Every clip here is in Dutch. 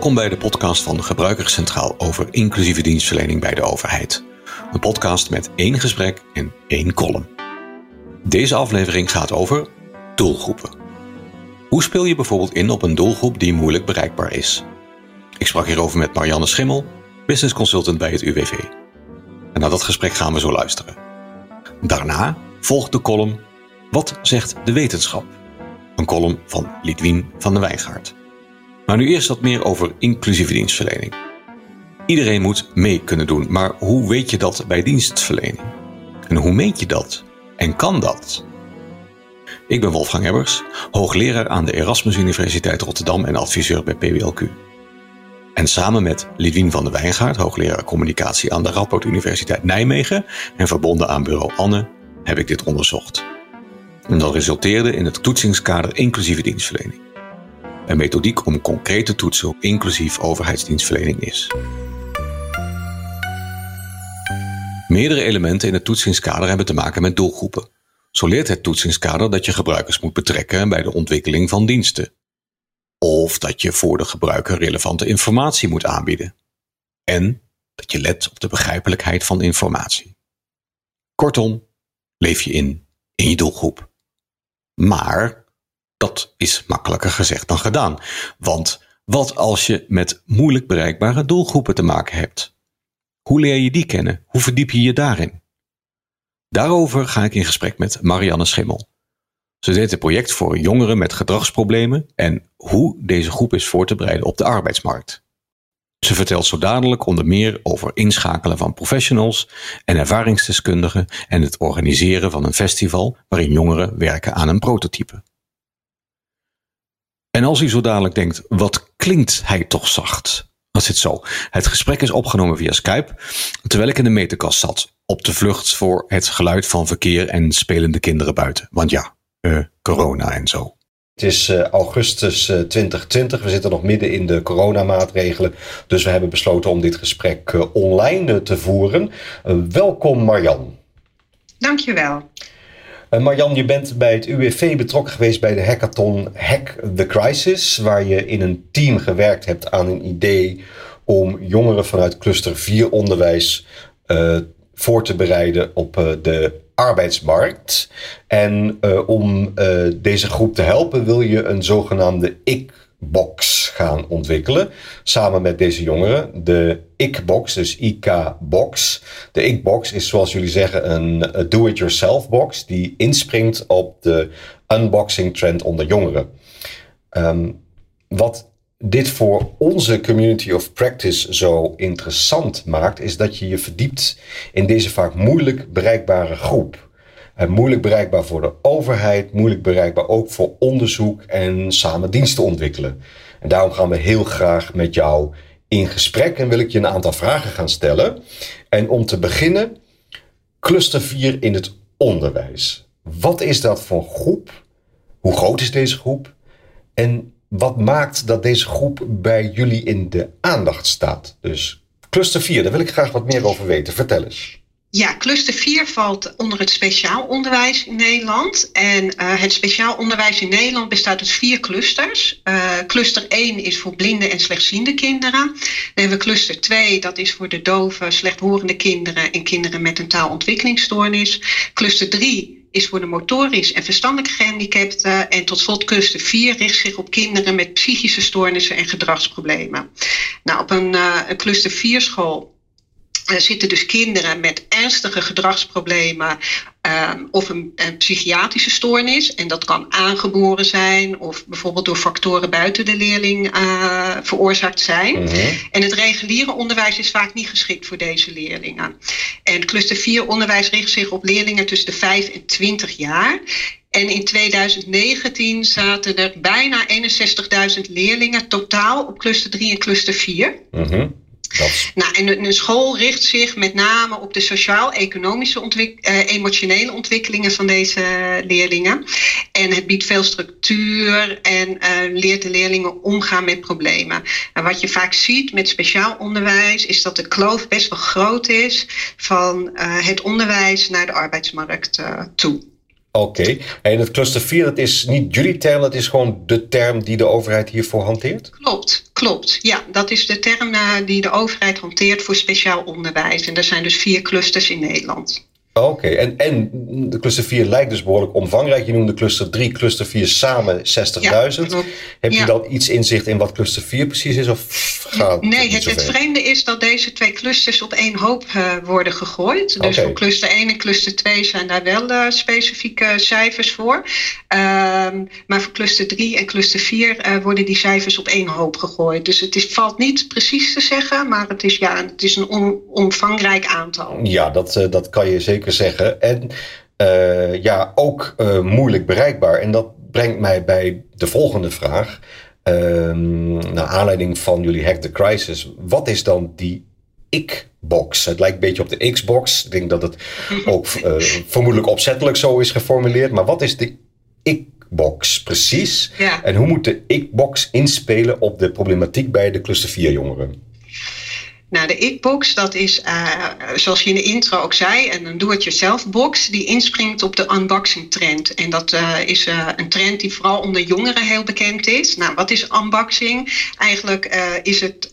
Welkom bij de podcast van Gebruikers Centraal over inclusieve dienstverlening bij de overheid. Een podcast met één gesprek en één column. Deze aflevering gaat over doelgroepen. Hoe speel je bijvoorbeeld in op een doelgroep die moeilijk bereikbaar is? Ik sprak hierover met Marianne Schimmel, business consultant bij het UWV. En naar dat gesprek gaan we zo luisteren. Daarna volgt de column Wat zegt de wetenschap? Een column van Lidwien van der Wijngaard. Maar nu eerst wat meer over inclusieve dienstverlening. Iedereen moet mee kunnen doen, maar hoe weet je dat bij dienstverlening? En hoe meet je dat? En kan dat? Ik ben Wolfgang Ebbers, hoogleraar aan de Erasmus Universiteit Rotterdam en adviseur bij PWLQ. En samen met Lidwien van der Wijngaard, hoogleraar communicatie aan de Radboud Universiteit Nijmegen en verbonden aan bureau Anne, heb ik dit onderzocht. En dat resulteerde in het toetsingskader inclusieve dienstverlening een methodiek om concreet te toetsen inclusief overheidsdienstverlening is. Meerdere elementen in het toetsingskader hebben te maken met doelgroepen. Zo leert het toetsingskader dat je gebruikers moet betrekken bij de ontwikkeling van diensten. Of dat je voor de gebruiker relevante informatie moet aanbieden. En dat je let op de begrijpelijkheid van informatie. Kortom, leef je in in je doelgroep. Maar dat is makkelijker gezegd dan gedaan. Want wat als je met moeilijk bereikbare doelgroepen te maken hebt? Hoe leer je die kennen? Hoe verdiep je je daarin? Daarover ga ik in gesprek met Marianne Schimmel. Ze deed een project voor jongeren met gedragsproblemen en hoe deze groep is voor te bereiden op de arbeidsmarkt. Ze vertelt zo dadelijk onder meer over inschakelen van professionals en ervaringsdeskundigen en het organiseren van een festival waarin jongeren werken aan een prototype. En als u zo dadelijk denkt, wat klinkt hij toch zacht? Dan zit zo. Het gesprek is opgenomen via Skype, terwijl ik in de meterkast zat. Op de vlucht voor het geluid van verkeer en spelende kinderen buiten. Want ja, uh, corona en zo. Het is uh, augustus uh, 2020. We zitten nog midden in de coronamaatregelen. Dus we hebben besloten om dit gesprek online te voeren. welkom Marjan. Dankjewel. Uh, Marjan, je bent bij het UWV betrokken geweest bij de hackathon Hack the Crisis, waar je in een team gewerkt hebt aan een idee om jongeren vanuit cluster 4 onderwijs uh, voor te bereiden op uh, de arbeidsmarkt. En om deze groep te helpen wil je een zogenaamde ik box gaan ontwikkelen. Samen met deze jongeren. De IK-box, dus IK-box. De IK-box is zoals jullie zeggen een do-it-yourself box. Die inspringt op de unboxing trend onder jongeren. Um, wat dit voor onze community of practice zo interessant maakt, is dat je je verdiept in deze vaak moeilijk bereikbare groep. En moeilijk bereikbaar voor de overheid, moeilijk bereikbaar ook voor onderzoek en samen diensten ontwikkelen. En daarom gaan we heel graag met jou in gesprek en wil ik je een aantal vragen gaan stellen. En om te beginnen, cluster 4 in het onderwijs. Wat is dat voor groep? Hoe groot is deze groep? En wat maakt dat deze groep bij jullie in de aandacht staat? Dus cluster 4, daar wil ik graag wat meer over weten. Vertel eens. Ja, cluster 4 valt onder het speciaal onderwijs in Nederland. En uh, het speciaal onderwijs in Nederland bestaat uit vier clusters. Uh, cluster 1 is voor blinde en slechtziende kinderen. Dan hebben we cluster 2, dat is voor de dove, slechthorende kinderen en kinderen met een taalontwikkelingsstoornis. Cluster 3 is voor de motorisch en verstandelijk gehandicapten. En tot slot cluster 4 richt zich op kinderen met psychische stoornissen en gedragsproblemen. Nou, op een, uh, een cluster 4 school er zitten dus kinderen met ernstige gedragsproblemen um, of een, een, psychiatrische stoornis. En dat kan aangeboren zijn of bijvoorbeeld door factoren buiten de leerling uh, veroorzaakt zijn. Mm-hmm. En het reguliere onderwijs is vaak niet geschikt voor deze leerlingen. En cluster 4 onderwijs richt zich op leerlingen tussen de 5 en 20 jaar. En in 2019 zaten er bijna 61.000 leerlingen totaal op cluster 3 en cluster 4. Nou, en een school richt zich met name op de sociaal-economische ontwik uh, emotionele ontwikkelingen van deze leerlingen. En het biedt veel structuur en uh, leert de leerlingen omgaan met problemen. En wat je vaak ziet met speciaal onderwijs is dat de kloof best wel groot is van uh, het onderwijs naar de arbeidsmarkt toe. Oké, en het cluster 4, dat is niet jullie term, dat is gewoon de term die de overheid hiervoor hanteert? Klopt, klopt. Ja, dat is de term uh, die de overheid hanteert voor speciaal onderwijs. En er zijn dus vier clusters in Nederland. Oké, en, en de cluster 4 lijkt dus behoorlijk omvangrijk. Je noemde cluster 3, cluster 4 samen 60.000. Heb je dan iets inzicht in wat cluster 4 precies is? Of gaat nee, het, het, vreemde is dat deze twee clusters op één hoop uh, worden gegooid. Dus voor cluster 1 en cluster 2 zijn daar wel uh, specifieke cijfers voor. Um, maar voor cluster 3 en cluster 4 uh, eh, worden die cijfers op één hoop gegooid. Dus het is, valt niet precies te zeggen, maar het is, ja, het is een on, omvangrijk aantal. Ja, dat, dat kan je zeker zeggen. En uh, ja, ook uh, moeilijk bereikbaar. En dat brengt mij bij de volgende vraag. Um, naar aanleiding van jullie Hack the Crisis. Wat is dan die ik-box? Het lijkt een beetje op de Xbox. Ik denk dat het ook uh, vermoedelijk opzettelijk zo is geformuleerd. Maar wat is de ik-box precies? Ja. En hoe moet de ik-box inspelen op de problematiek bij de cluster 4 jongeren? Nou, de ik-box, dat is, uh, zoals je in de intro ook zei, een do-it-yourself box die inspringt op de unboxing trend. En dat uh, is uh, een trend die vooral onder jongeren heel bekend is. Nou, wat is unboxing? Eigenlijk is het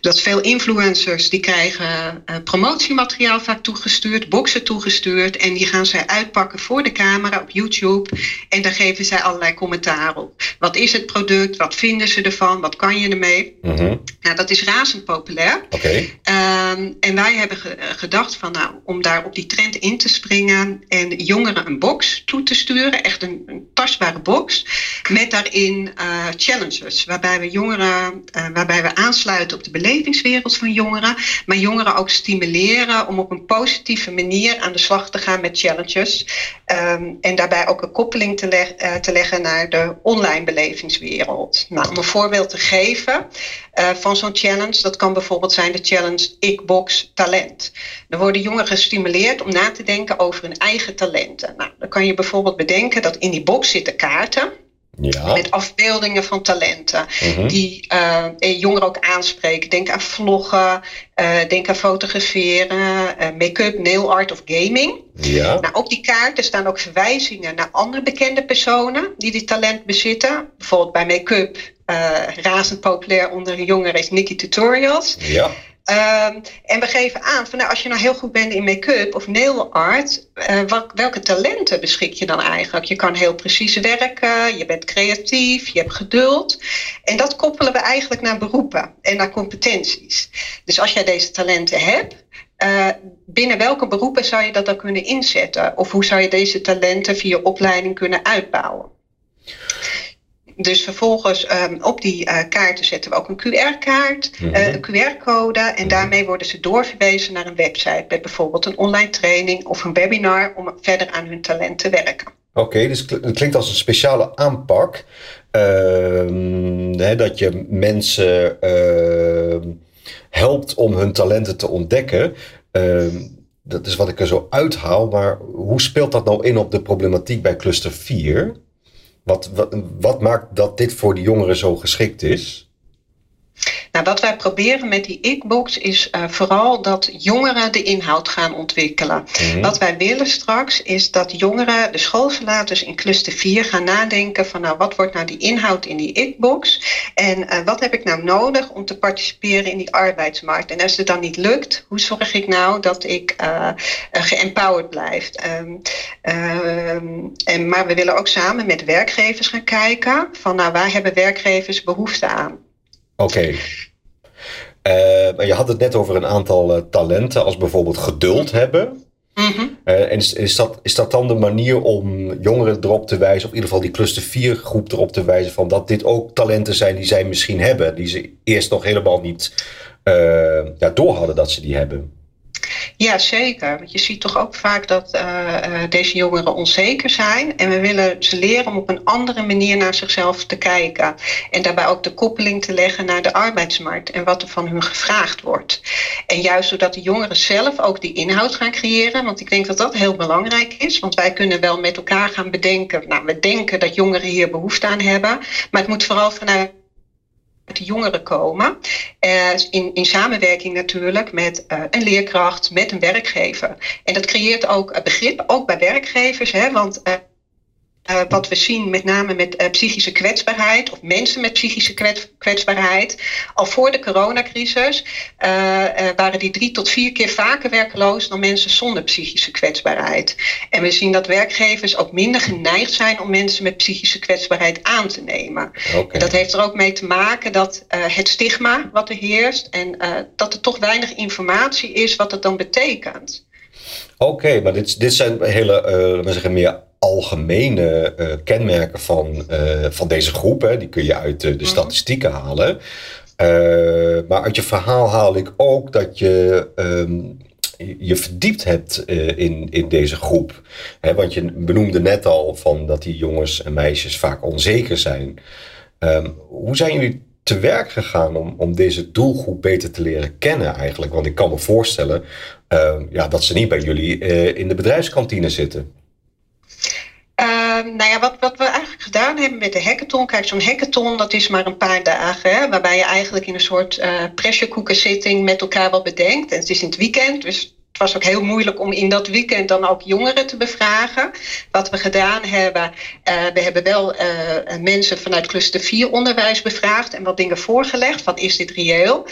dat veel influencers die krijgen promotiemateriaal vaak toegestuurd, boxen toegestuurd en die gaan zij uitpakken voor de camera op YouTube en daar geven zij allerlei commentaar op. Wat is het product? Wat vinden ze ervan? Wat kan je ermee? Mm nou, dat is razend populair. Okay. Um, en wij hebben gedacht van, nou, om daar op die trend in te springen en jongeren een box toe te sturen, echt een, een tastbare box, met daarin uh, challenges, waarbij we jongeren, uh, waarbij we aansluiten op de belevingswereld van jongeren, maar jongeren ook stimuleren om op een positieve manier aan de slag te gaan met challenges. Um, en daarbij ook een koppeling te, leg, uh, te leggen naar de online belevingswereld. Nou, om een voorbeeld te geven. Uh, van zo'n challenge. Dat kan bijvoorbeeld zijn de challenge Ikbox Talent. Dan worden jongeren gestimuleerd om na te denken over hun eigen talenten. Nou, dan kan je bijvoorbeeld bedenken dat in die box zitten kaarten. Ja. Met afbeeldingen van talenten. Uh-huh. Die uh, jongeren ook aanspreken. Denk aan vloggen, uh, denk aan fotograferen, make-up, nail art of gaming. Ja. Nou, op die kaarten staan ook verwijzingen naar andere bekende personen die dit talent bezitten. Bijvoorbeeld bij make-up razend populair onder jongeren is Nikki Tutorials. Ja. Um, en we geven aan van nou, als je nou heel goed bent in make-up of nail art, uh, wat, welke talenten beschik je dan eigenlijk? Je kan heel precies werken, je bent creatief, je hebt geduld. En dat koppelen we eigenlijk naar beroepen en naar competenties. Dus als jij deze talenten hebt, uh, binnen welke beroepen zou je dat dan kunnen inzetten? Of hoe zou je deze talenten via opleiding kunnen uitbouwen? Dus vervolgens um, op die uh, kaarten zetten we ook een QR-kaart, mm -hmm. uh, een QR-code. En mhm. daarmee worden ze doorverwezen naar een website met bijvoorbeeld een online training of een webinar om verder aan hun talent te werken. Oké, okay, dus het klinkt als een speciale aanpak. Uh, hè, dat je mensen uh, helpt om hun talenten te ontdekken. Ehm, dat is wat ik er zo uithaal. Maar hoe speelt dat nou in op de problematiek bij cluster 4? Wat, wat, wat maakt dat dit voor de jongeren zo geschikt is? Nou, wat wij proberen met die ik-box is uh, vooral dat jongeren de inhoud gaan ontwikkelen. Mm-hmm. Wat wij willen straks is dat jongeren, de schoolverlaters in cluster 4, gaan nadenken van nou, wat wordt nou die inhoud in die ik-box en uh, wat heb ik nou nodig om te participeren in die arbeidsmarkt. En als het dan niet lukt, hoe zorg ik nou dat ik uh, geempowered blijf. Um, en, maar we willen ook samen met werkgevers gaan kijken van nou, waar hebben werkgevers behoefte aan. Oké. Okay. Uh, je had het net over een aantal uh, talenten, als bijvoorbeeld geduld hebben. Mm -hmm. uh, en is, is, dat, is dat dan de manier om jongeren erop te wijzen, of in ieder geval die cluster 4 groep erop te wijzen, van dat dit ook talenten zijn die zij misschien hebben, die ze eerst nog helemaal niet ja, door hadden dat ze die hebben? Ja, zeker. Want je ziet toch ook vaak dat uh, deze jongeren onzeker zijn. En we willen ze leren om op een andere manier naar zichzelf te kijken. En daarbij ook de koppeling te leggen naar de arbeidsmarkt en wat er van hun gevraagd wordt. En juist doordat de jongeren zelf ook die inhoud gaan creëren. Want ik denk dat dat heel belangrijk is. Want wij kunnen wel met elkaar gaan bedenken. Nou, we denken dat jongeren hier behoefte aan hebben. Maar het moet vooral vanuit jongeren komen. Uh, in, in samenwerking natuurlijk met uh, een leerkracht, met een werkgever. En dat creëert ook begrip, ook bij werkgevers. Hè, want uh, wat we zien, met name met uh, psychische kwetsbaarheid, of mensen met psychische kwets kwetsbaarheid. Al voor de coronacrisis uh, waren die drie tot vier keer vaker werkloos dan mensen zonder psychische kwetsbaarheid. En we zien dat werkgevers ook minder geneigd zijn om mensen met psychische kwetsbaarheid aan te nemen. Okay. En dat heeft er ook mee te maken dat het stigma wat er heerst en dat er toch weinig informatie is wat het dan betekent. Oké, okay, maar dit, dit zijn hele, uh, we zeggen meer algemene uh, kenmerken van, uh, van deze groep. Hè, die kun je uit de, de mhm. statistieken halen. Maar uit je verhaal haal ik ook dat je um, je verdiept hebt in, in deze groep. Hè, want je benoemde net al van dat die jongens en meisjes vaak onzeker zijn. Um, hoe zijn jullie te werk gegaan om, om deze doelgroep beter te leren kennen eigenlijk? Want ik kan me voorstellen uh, ja, dat ze niet bij jullie in de bedrijfskantine zitten. Uh, nou ja, wat, we eigenlijk gedaan hebben met de hackathon. Kijk, zo'n hackathon dat is maar een paar dagen. Hè, waarbij je eigenlijk in een soort uh, pressure cooker zitting met elkaar wat bedenkt. En het is in het weekend, dus het was ook heel moeilijk om in dat weekend dan ook jongeren te bevragen. Wat we gedaan hebben, uh, we hebben wel uh, mensen vanuit cluster 4 onderwijs bevraagd en wat dingen voorgelegd. Wat is dit reëel?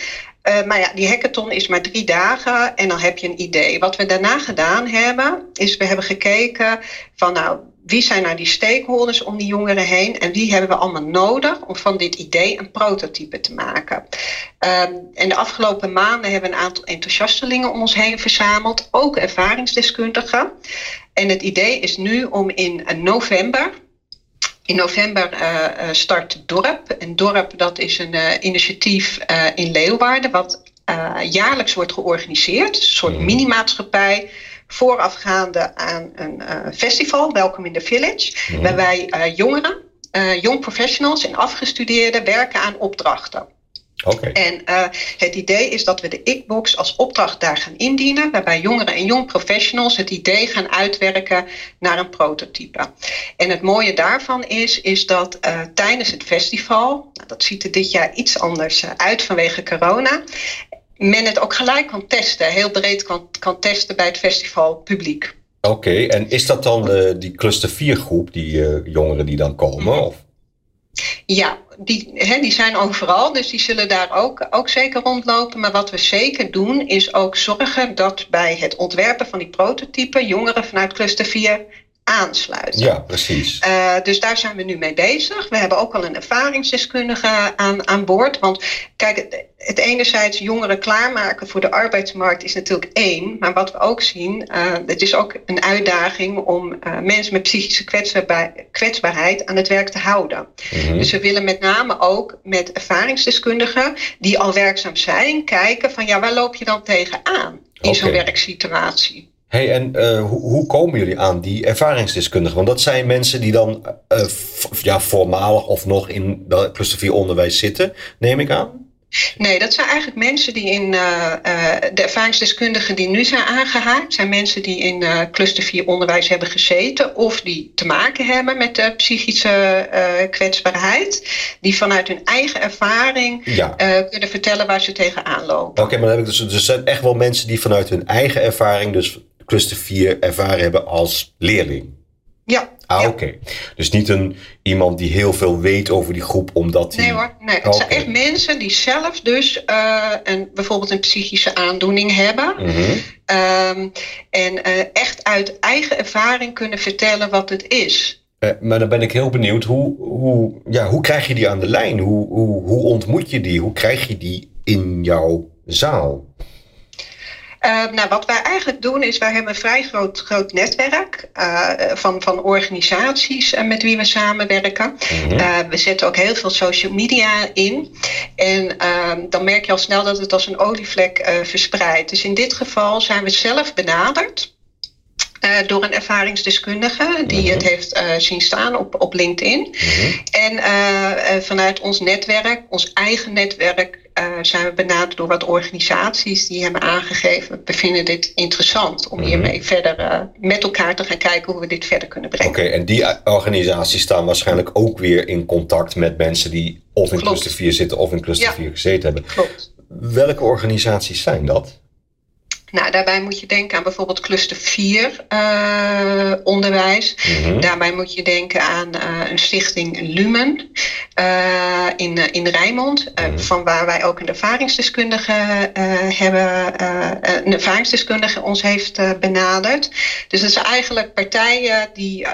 Maar ja, die hackathon is maar drie dagen en dan heb je een idee. Wat we daarna gedaan hebben, is we hebben gekeken van nou, wie zijn nou die stakeholders om die jongeren heen en wie hebben we allemaal nodig om van dit idee een prototype te maken. Um, en de afgelopen maanden hebben we een aantal enthousiastelingen om ons heen verzameld, ook ervaringsdeskundigen. En het idee is nu om in november, in november uh, start Dorp. En Dorp dat is een uh, initiatief in Leeuwarden wat jaarlijks wordt georganiseerd. Een soort mm. mini-maatschappij voorafgaande aan een uh, festival, Welcome in the Village, mm. waarbij uh, jongeren, uh, young professionals en afgestudeerden werken aan opdrachten. Okay. En het idee is dat we de ICBox als opdracht daar gaan indienen, waarbij jongeren en young professionals het idee gaan uitwerken naar een prototype. En het mooie daarvan is, is dat tijdens het festival, nou, dat ziet er dit jaar iets anders uit vanwege corona, men het ook gelijk kan testen, heel breed kan, kan testen bij het festival publiek. Oké, en is dat dan uh, die cluster 4 groep, die uh, jongeren die dan komen? -hmm. of? Ja, die, hè, die zijn overal, dus die zullen daar ook, ook zeker rondlopen. Maar wat we zeker doen, is ook zorgen dat bij het ontwerpen van die prototypen jongeren vanuit cluster 4 aansluiten. Ja, precies. Uh, dus daar zijn we nu mee bezig. We hebben ook al een ervaringsdeskundige aan, aan boord. Want kijk, het, het enerzijds jongeren klaarmaken voor de arbeidsmarkt is natuurlijk één. Maar wat we ook zien, uh, het is ook een uitdaging om uh, mensen met psychische kwetsbaar, kwetsbaarheid aan het werk te houden. Mm -hmm. Dus we willen met name ook met ervaringsdeskundigen die al werkzaam zijn, kijken van ja, waar loop je dan tegenaan in okay. zo'n werksituatie? Hey, en uh, hoe, hoe, komen jullie aan die ervaringsdeskundigen? Want dat zijn mensen die dan uh, ja, voormalig of nog in dat cluster 4 onderwijs zitten, neem ik aan? Nee, dat zijn eigenlijk mensen die in uh, de ervaringsdeskundigen die nu zijn aangehaakt, zijn mensen die in uh, cluster 4 onderwijs hebben gezeten of die te maken hebben met de psychische uh, kwetsbaarheid, die vanuit hun eigen ervaring ja. kunnen vertellen waar ze tegenaan lopen. Oké, okay, maar dan heb ik dus, dus zijn echt wel mensen die vanuit hun eigen ervaring, dus cluster 4 ervaren hebben als leerling. Ja. Ah, ja. oké. Okay. Dus niet een, iemand die heel veel weet over die groep, omdat hij... Nee hoor, nee. Het okay. zijn echt mensen die zelf dus uh, een, bijvoorbeeld een psychische aandoening hebben. Mm -hmm. um, en uh, echt uit eigen ervaring kunnen vertellen wat het is. Uh, maar dan ben ik heel benieuwd, hoe, hoe, ja, hoe krijg je die aan de lijn? Hoe, hoe, hoe ontmoet je die? Hoe krijg je die in jouw zaal? Uh, nou, wat wij eigenlijk doen is, wij hebben een vrij groot, groot netwerk uh, van, van organisaties uh, met wie we samenwerken. -hmm. we zetten ook heel veel social media in. En ehm, dan merk je al snel dat het als een olievlek verspreidt. Dus in dit geval zijn we zelf benaderd. Uh, door een ervaringsdeskundige die mhm. het heeft uh, zien staan op, op LinkedIn. Mhm. En uh, vanuit ons netwerk, ons eigen netwerk, zijn we benaderd door wat organisaties die hebben aangegeven: we vinden dit interessant om mhm. hiermee verder met elkaar te gaan kijken hoe we dit verder kunnen brengen. Oké, en die organisaties staan waarschijnlijk ook weer in contact met mensen die of in cluster 4 zitten of in cluster 4 gezeten hebben. Klopt. Welke organisaties zijn dat? Nou, daarbij moet je denken aan bijvoorbeeld cluster 4 uh, eh, onderwijs. Mhm. Daarbij moet je denken aan uh, een stichting Lumen uh, in, in Rijnmond. Mhm. Van waar wij ook een ervaringsdeskundige hebben, een ervaringsdeskundige ons heeft benaderd. Dus dat zijn eigenlijk partijen die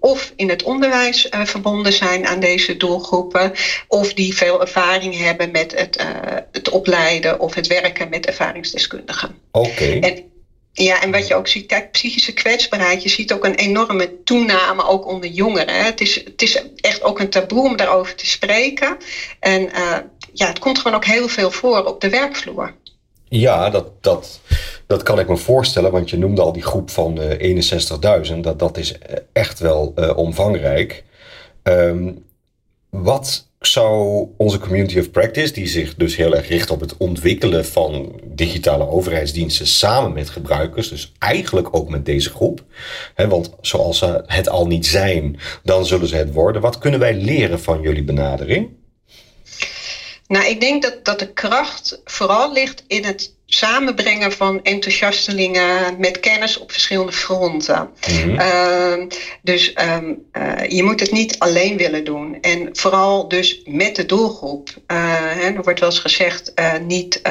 of in het onderwijs verbonden zijn aan deze doelgroepen, of die veel ervaring hebben met het, het opleiden of het werken met ervaringsdeskundigen. Oké. En, ja, en wat je ook ziet, kijk, psychische kwetsbaarheid, je ziet ook een enorme toename ook onder jongeren. Het is, het is echt ook een taboe om daarover te spreken. En uh, ja, het komt gewoon ook heel veel voor op de werkvloer. Ja, dat, dat, dat kan ik me voorstellen, want je noemde al die groep van uh, eh, 61.000. Dat, dat is echt wel uh, omvangrijk. Um, wat zou onze community of practice, die zich dus heel erg richt op het ontwikkelen van digitale overheidsdiensten samen met gebruikers, dus eigenlijk ook met deze groep, hè, want zoals ze het al niet zijn, dan zullen ze het worden. Wat kunnen wij leren van jullie benadering? Nou, ik denk dat, dat de kracht vooral ligt in het samenbrengen van enthousiastelingen met kennis op verschillende fronten. Mhm. Ehm, dus um, uh, je moet het niet alleen willen doen. En vooral dus met de doelgroep. Uh, hè, er wordt wel eens gezegd, uh, niet.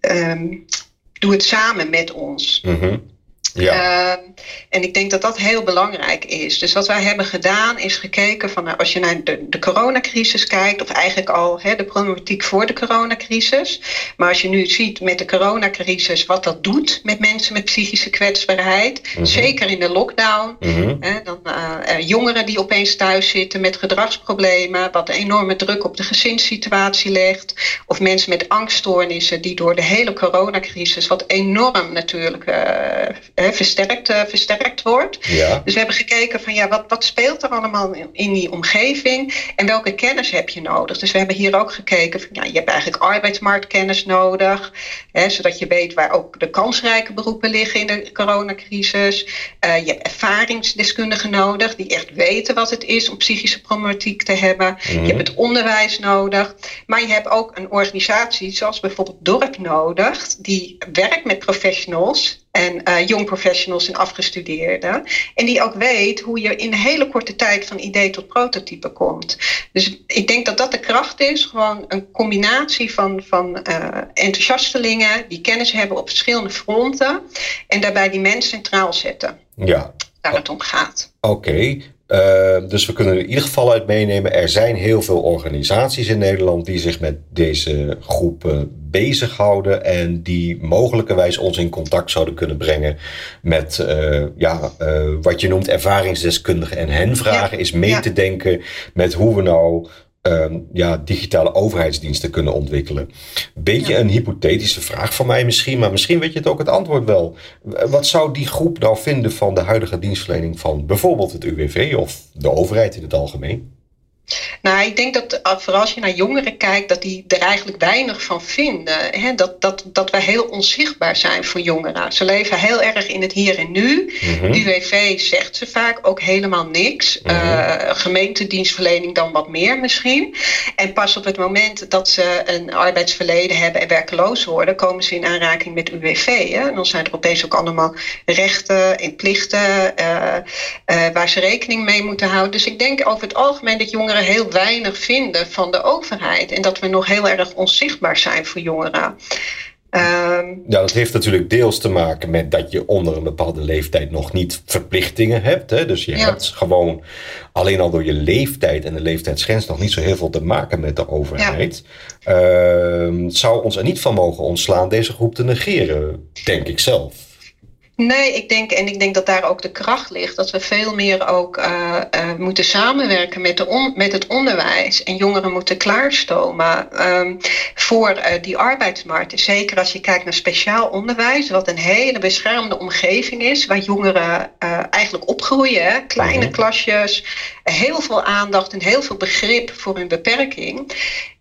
Um, doe het samen met ons. Mm ja. Uh, en ik denk dat dat heel belangrijk is. Dus wat wij hebben gedaan is gekeken van nou, als je naar de, de coronacrisis kijkt, of eigenlijk al hè, de problematiek voor de coronacrisis. Maar als je nu ziet met de coronacrisis wat dat doet met mensen met psychische kwetsbaarheid, mhm. zeker in de lockdown. Mhm. hè, dan, uh, jongeren die opeens thuis zitten met gedragsproblemen, wat een enorme druk op de gezinssituatie legt. Of mensen met angststoornissen die door de hele coronacrisis, wat enorm natuurlijk uh, versterkt, uh, versterkt wordt. Ja. Dus we hebben gekeken van ja, wat, wat speelt er allemaal in, die omgeving en welke kennis heb je nodig. Dus we hebben hier ook gekeken van ja, je hebt eigenlijk arbeidsmarktkennis nodig, hè, zodat je weet waar ook de kansrijke beroepen liggen in de coronacrisis. Uh, je hebt ervaringsdeskundigen nodig die echt weten wat het is om psychische problematiek te hebben. Je mhm. hebt het onderwijs nodig, maar je hebt ook een organisatie zoals bijvoorbeeld Dorp nodig, die werkt met professionals en uh, jong professionals en afgestudeerden. En die ook weet hoe je in een hele korte tijd van idee tot prototype komt. Dus ik denk dat dat de kracht is. Gewoon een combinatie van, van uh, enthousiastelingen die kennis hebben op verschillende fronten. En daarbij die mens centraal zetten. Ja. Waar het om gaat. Oké. Uh, dus we kunnen in ieder geval uit meenemen, er zijn heel veel organisaties in Nederland die zich met deze groepen bezighouden en die mogelijkerwijs ons in contact zouden kunnen brengen met uh, ja, uh, wat je noemt ervaringsdeskundigen en hen vragen is mee te denken met hoe we nou uh, ja, digitale overheidsdiensten kunnen ontwikkelen. Beetje een hypothetische vraag van mij misschien, maar misschien weet je het ook het antwoord wel. Wat zou die groep nou vinden van de huidige dienstverlening van bijvoorbeeld het UWV of de overheid in het algemeen? Nou, ik denk dat eh, vooral als je naar jongeren kijkt, dat die er eigenlijk weinig van vinden. Hè? Dat, dat, dat wij heel onzichtbaar zijn voor jongeren. Ze leven heel erg in het hier en nu. Mm UWV zegt ze vaak ook helemaal niks. Mm gemeentedienstverlening dan wat meer misschien. En pas op het moment dat ze een arbeidsverleden hebben en werkeloos worden, komen ze in aanraking met UWV. Hè? En dan zijn er opeens ook allemaal rechten en plichten uh, uh, waar ze rekening mee moeten houden. Dus ik denk over het algemeen dat jongeren heel weinig vinden van de overheid. En dat we nog heel erg onzichtbaar zijn voor jongeren. Um, ja, dat heeft natuurlijk deels te maken met dat je onder een bepaalde leeftijd nog niet verplichtingen hebt. Hè? Dus je hebt gewoon alleen al door je leeftijd en de leeftijdsgrens nog niet zo heel veel te maken met de overheid. Ja. Uh, zou ons er niet van mogen ontslaan deze groep te negeren, denk ik zelf. Nee, ik denk, en ik denk dat daar ook de kracht ligt, dat we veel meer ook uh, uh, moeten samenwerken met, de on, met het onderwijs. En jongeren moeten klaarstomen um, voor uh, die arbeidsmarkt. Zeker als je kijkt naar speciaal onderwijs, wat een hele beschermde omgeving is, waar jongeren eigenlijk opgroeien. Hè? Kleine mm-hmm. klasjes, heel veel aandacht en heel veel begrip voor hun beperking.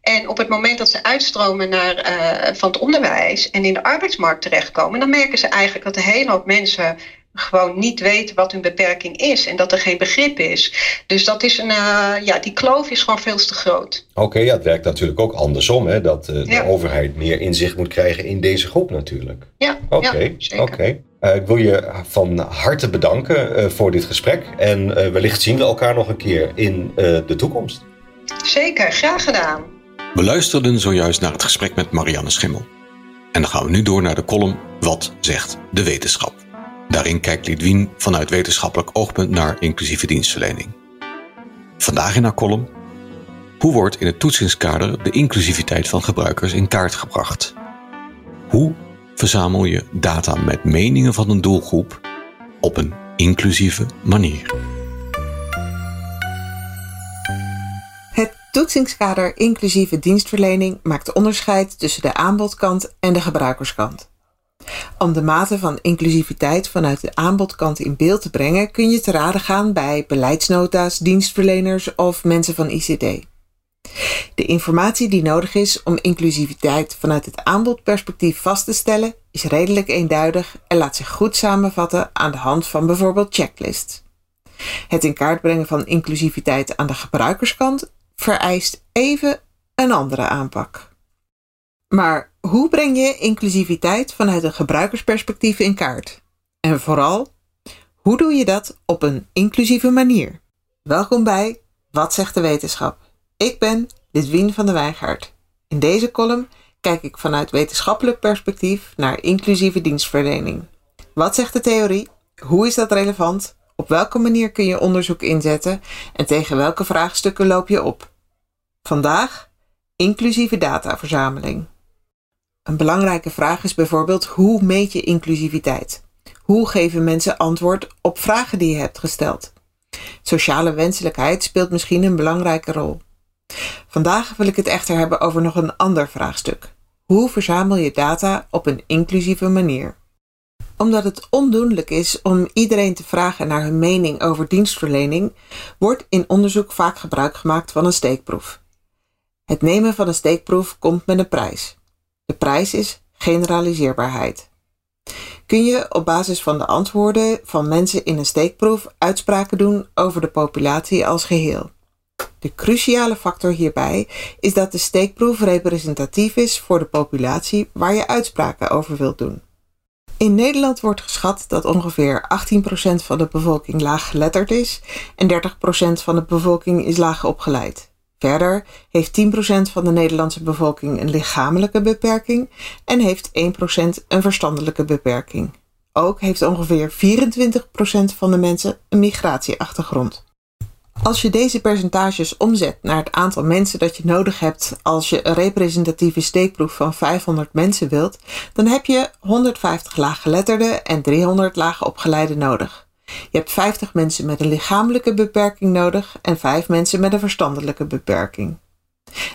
En op het moment dat ze uitstromen naar, uh, van het onderwijs en in de arbeidsmarkt terechtkomen, dan merken ze eigenlijk dat een hele hoop mensen gewoon niet weten wat hun beperking is en dat er geen begrip is. Dus dat is een, uh, ja, die kloof is gewoon veel te groot. Oké, okay, ja, het werkt natuurlijk ook andersom, hè, dat uh, ja. de overheid meer inzicht moet krijgen in deze groep natuurlijk. Ja, oké. Okay, ja, okay. Uh, ik wil je van harte bedanken voor dit gesprek en wellicht zien we elkaar nog een keer in de toekomst. Zeker, graag gedaan. We luisterden zojuist naar het gesprek met Marianne Schimmel. En dan gaan we nu door naar de column Wat zegt de wetenschap? Daarin kijkt Lidwien vanuit wetenschappelijk oogpunt naar inclusieve dienstverlening. Vandaag in haar column Hoe wordt in het toetsingskader de inclusiviteit van gebruikers in kaart gebracht? Hoe verzamel je data met meningen van een doelgroep op een inclusieve manier? Toetsingskader inclusieve dienstverlening maakt onderscheid tussen de aanbodkant en de gebruikerskant. Om de mate van inclusiviteit vanuit de aanbodkant in beeld te brengen, kun je te raden gaan bij beleidsnota's, dienstverleners of mensen van ICD. De informatie die nodig is om inclusiviteit vanuit het aanbodperspectief vast te stellen, is redelijk eenduidig en laat zich goed samenvatten aan de hand van bijvoorbeeld checklists. Het in kaart brengen van inclusiviteit aan de gebruikerskant vereist even een andere aanpak. Maar hoe breng je inclusiviteit vanuit een gebruikersperspectief in kaart? En vooral, hoe doe je dat op een inclusieve manier? Welkom bij Wat zegt de wetenschap? Ik ben Lidwien van de Wijngaard. In deze column kijk ik vanuit wetenschappelijk perspectief naar inclusieve dienstverlening. Wat zegt de theorie? Hoe is dat relevant? Op welke manier kun je onderzoek inzetten en tegen welke vraagstukken loop je op? Vandaag inclusieve dataverzameling. Een belangrijke vraag is bijvoorbeeld hoe meet je inclusiviteit? Hoe geven mensen antwoord op vragen die je hebt gesteld? Sociale wenselijkheid speelt misschien een belangrijke rol. Vandaag wil ik het echter hebben over nog een ander vraagstuk. Hoe verzamel je data op een inclusieve manier? Omdat het ondoenlijk is om iedereen te vragen naar hun mening over dienstverlening, wordt in onderzoek vaak gebruik gemaakt van een steekproef. Het nemen van een steekproef komt met een prijs. De prijs is generaliseerbaarheid. Kun je op basis van de antwoorden van mensen in een steekproef uitspraken doen over de populatie als geheel? De cruciale factor hierbij is dat de steekproef representatief is voor de populatie waar je uitspraken over wilt doen. In Nederland wordt geschat dat ongeveer 18% van de bevolking laag geletterd is en 30% van de bevolking is laag opgeleid. Verder heeft 10% van de Nederlandse bevolking een lichamelijke beperking en heeft 1% een verstandelijke beperking. Ook heeft ongeveer 24% van de mensen een migratieachtergrond. Als je deze percentages omzet naar het aantal mensen dat je nodig hebt als je een representatieve steekproef van 500 mensen wilt, dan heb je 150 laaggeletterden en 300 laagopgeleiden nodig. Je hebt 50 mensen met een lichamelijke beperking nodig en 5 mensen met een verstandelijke beperking.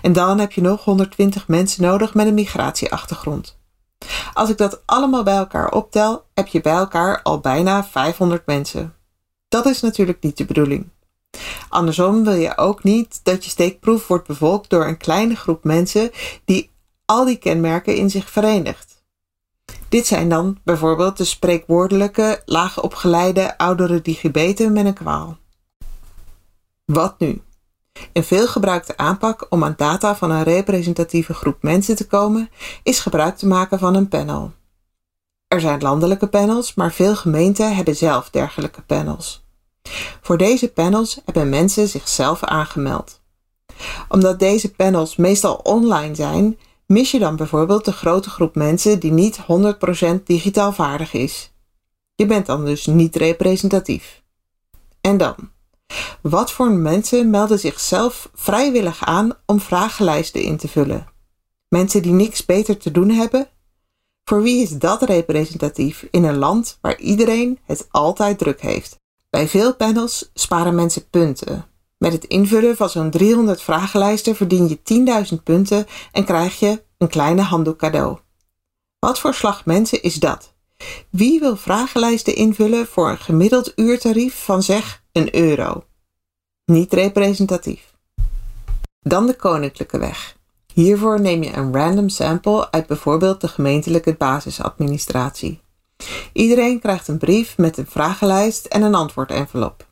En dan heb je nog 120 mensen nodig met een migratieachtergrond. Als ik dat allemaal bij elkaar optel, heb je bij elkaar al bijna 500 mensen. Dat is natuurlijk niet de bedoeling. Andersom wil je ook niet dat je steekproef wordt bevolkt door een kleine groep mensen die al die kenmerken in zich verenigt. Dit zijn dan bijvoorbeeld de spreekwoordelijke, laagopgeleide oudere digibeten met een kwaal. Wat nu? Een veelgebruikte aanpak om aan data van een representatieve groep mensen te komen, is gebruik te maken van een panel. Er zijn landelijke panels, maar veel gemeenten hebben zelf dergelijke panels. Voor deze panels hebben mensen zichzelf aangemeld. Omdat deze panels meestal online zijn, mis je dan bijvoorbeeld de grote groep mensen die niet 100% digitaal vaardig is. Je bent dan dus niet representatief. En dan? Wat voor mensen melden zichzelf vrijwillig aan om vragenlijsten in te vullen? Mensen die niks beter te doen hebben? Voor wie is dat representatief in een land waar iedereen het altijd druk heeft? Bij veel panels sparen mensen punten. Met het invullen van zo'n 300 vragenlijsten verdien je 10.000 punten en krijg je een kleine handdoek cadeau. Wat voor slag mensen is dat? Wie wil vragenlijsten invullen voor een gemiddeld uurtarief van zeg een euro? Niet representatief. Dan de koninklijke weg. Hiervoor neem je een random sample uit bijvoorbeeld de gemeentelijke basisadministratie. Iedereen krijgt een brief met een vragenlijst en een antwoordenvelop.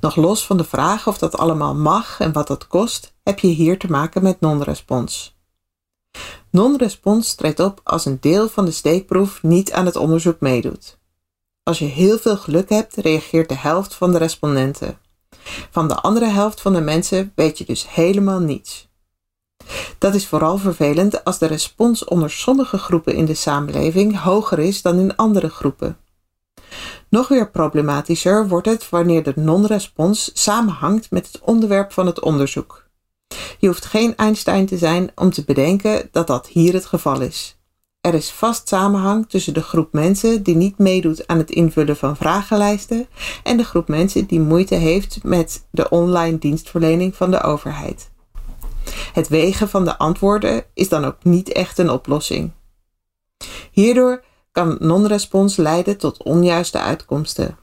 Nog los van de vraag of dat allemaal mag en wat dat kost, heb je hier te maken met non-respons. Non-respons treedt op als een deel van de steekproef niet aan het onderzoek meedoet. Als je heel veel geluk hebt, reageert de helft van de respondenten. Van de andere helft van de mensen weet je dus helemaal niets. Dat is vooral vervelend als de respons onder sommige groepen in de samenleving hoger is dan in andere groepen. Nog weer problematischer wordt het wanneer de non-respons samenhangt met het onderwerp van het onderzoek. Je hoeft geen Einstein te zijn om te bedenken dat dat hier het geval is. Er is vast samenhang tussen de groep mensen die niet meedoet aan het invullen van vragenlijsten en de groep mensen die moeite heeft met de online dienstverlening van de overheid. Het wegen van de antwoorden is dan ook niet echt een oplossing. Hierdoor kan non-respons leiden tot onjuiste uitkomsten.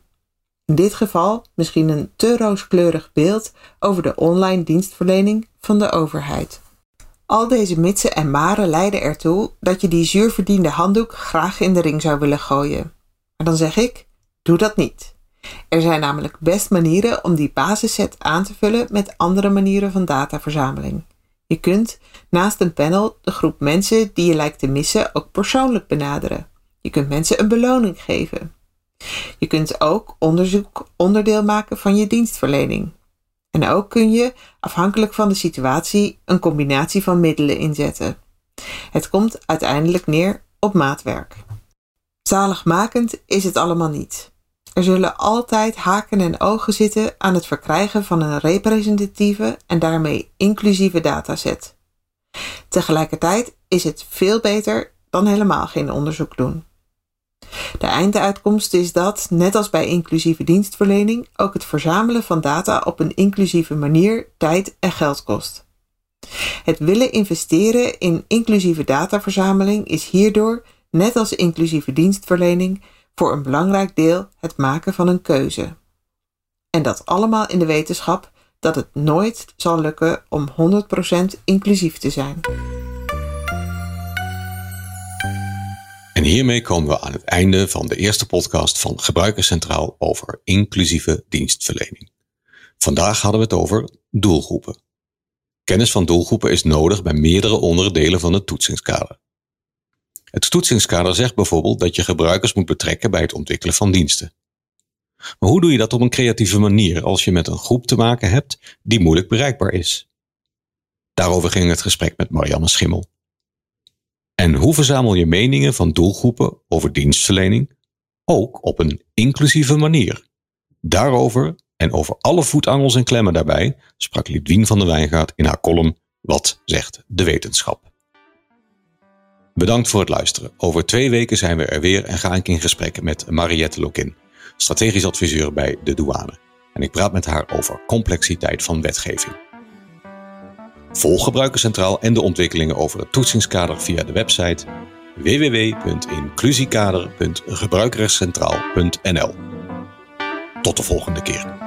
In dit geval misschien een te rooskleurig beeld over de online dienstverlening van de overheid. Al deze mitsen en maren leiden ertoe dat je die zuurverdiende handdoek graag in de ring zou willen gooien. Maar dan zeg ik: doe dat niet. Er zijn namelijk best manieren om die basisset aan te vullen met andere manieren van dataverzameling. Je kunt naast een panel de groep mensen die je lijkt te missen ook persoonlijk benaderen. Je kunt mensen een beloning geven. Je kunt ook onderzoek onderdeel maken van je dienstverlening. En ook kun je, afhankelijk van de situatie, een combinatie van middelen inzetten. Het komt uiteindelijk neer op maatwerk. Zaligmakend is het allemaal niet. Er zullen altijd haken en ogen zitten aan het verkrijgen van een representatieve en daarmee inclusieve dataset. Tegelijkertijd is het veel beter dan helemaal geen onderzoek doen. De einduitkomst is dat, net als bij inclusieve dienstverlening, ook het verzamelen van data op een inclusieve manier tijd en geld kost. Het willen investeren in inclusieve dataverzameling is hierdoor, net als inclusieve dienstverlening, voor een belangrijk deel het maken van een keuze. En dat allemaal in de wetenschap dat het nooit zal lukken om 100% inclusief te zijn. En hiermee komen we aan het einde van de eerste podcast van Gebruikerscentraal over inclusieve dienstverlening. Vandaag hadden we het over doelgroepen. Kennis van doelgroepen is nodig bij meerdere onderdelen van het toetsingskader. Het toetsingskader zegt bijvoorbeeld dat je gebruikers moet betrekken bij het ontwikkelen van diensten. Maar hoe doe je dat op een creatieve manier als je met een groep te maken hebt die moeilijk bereikbaar is? Daarover ging het gesprek met Marianne Schimmel. En hoe verzamel je meningen van doelgroepen over dienstverlening, ook op een inclusieve manier? Daarover en over alle voetangels en klemmen daarbij sprak Lidwien van der Wijngaard in haar column Wat zegt de wetenschap? Bedankt voor het luisteren. Over twee weken zijn we er weer en ga ik in gesprek met Mariette Lokin, strategisch adviseur bij de douane. En ik praat met haar over complexiteit van wetgeving. Volg Gebruikerscentraal en de ontwikkelingen over het toetsingskader via de website www.inclusiekader.gebruikerscentraal.nl. Tot de volgende keer.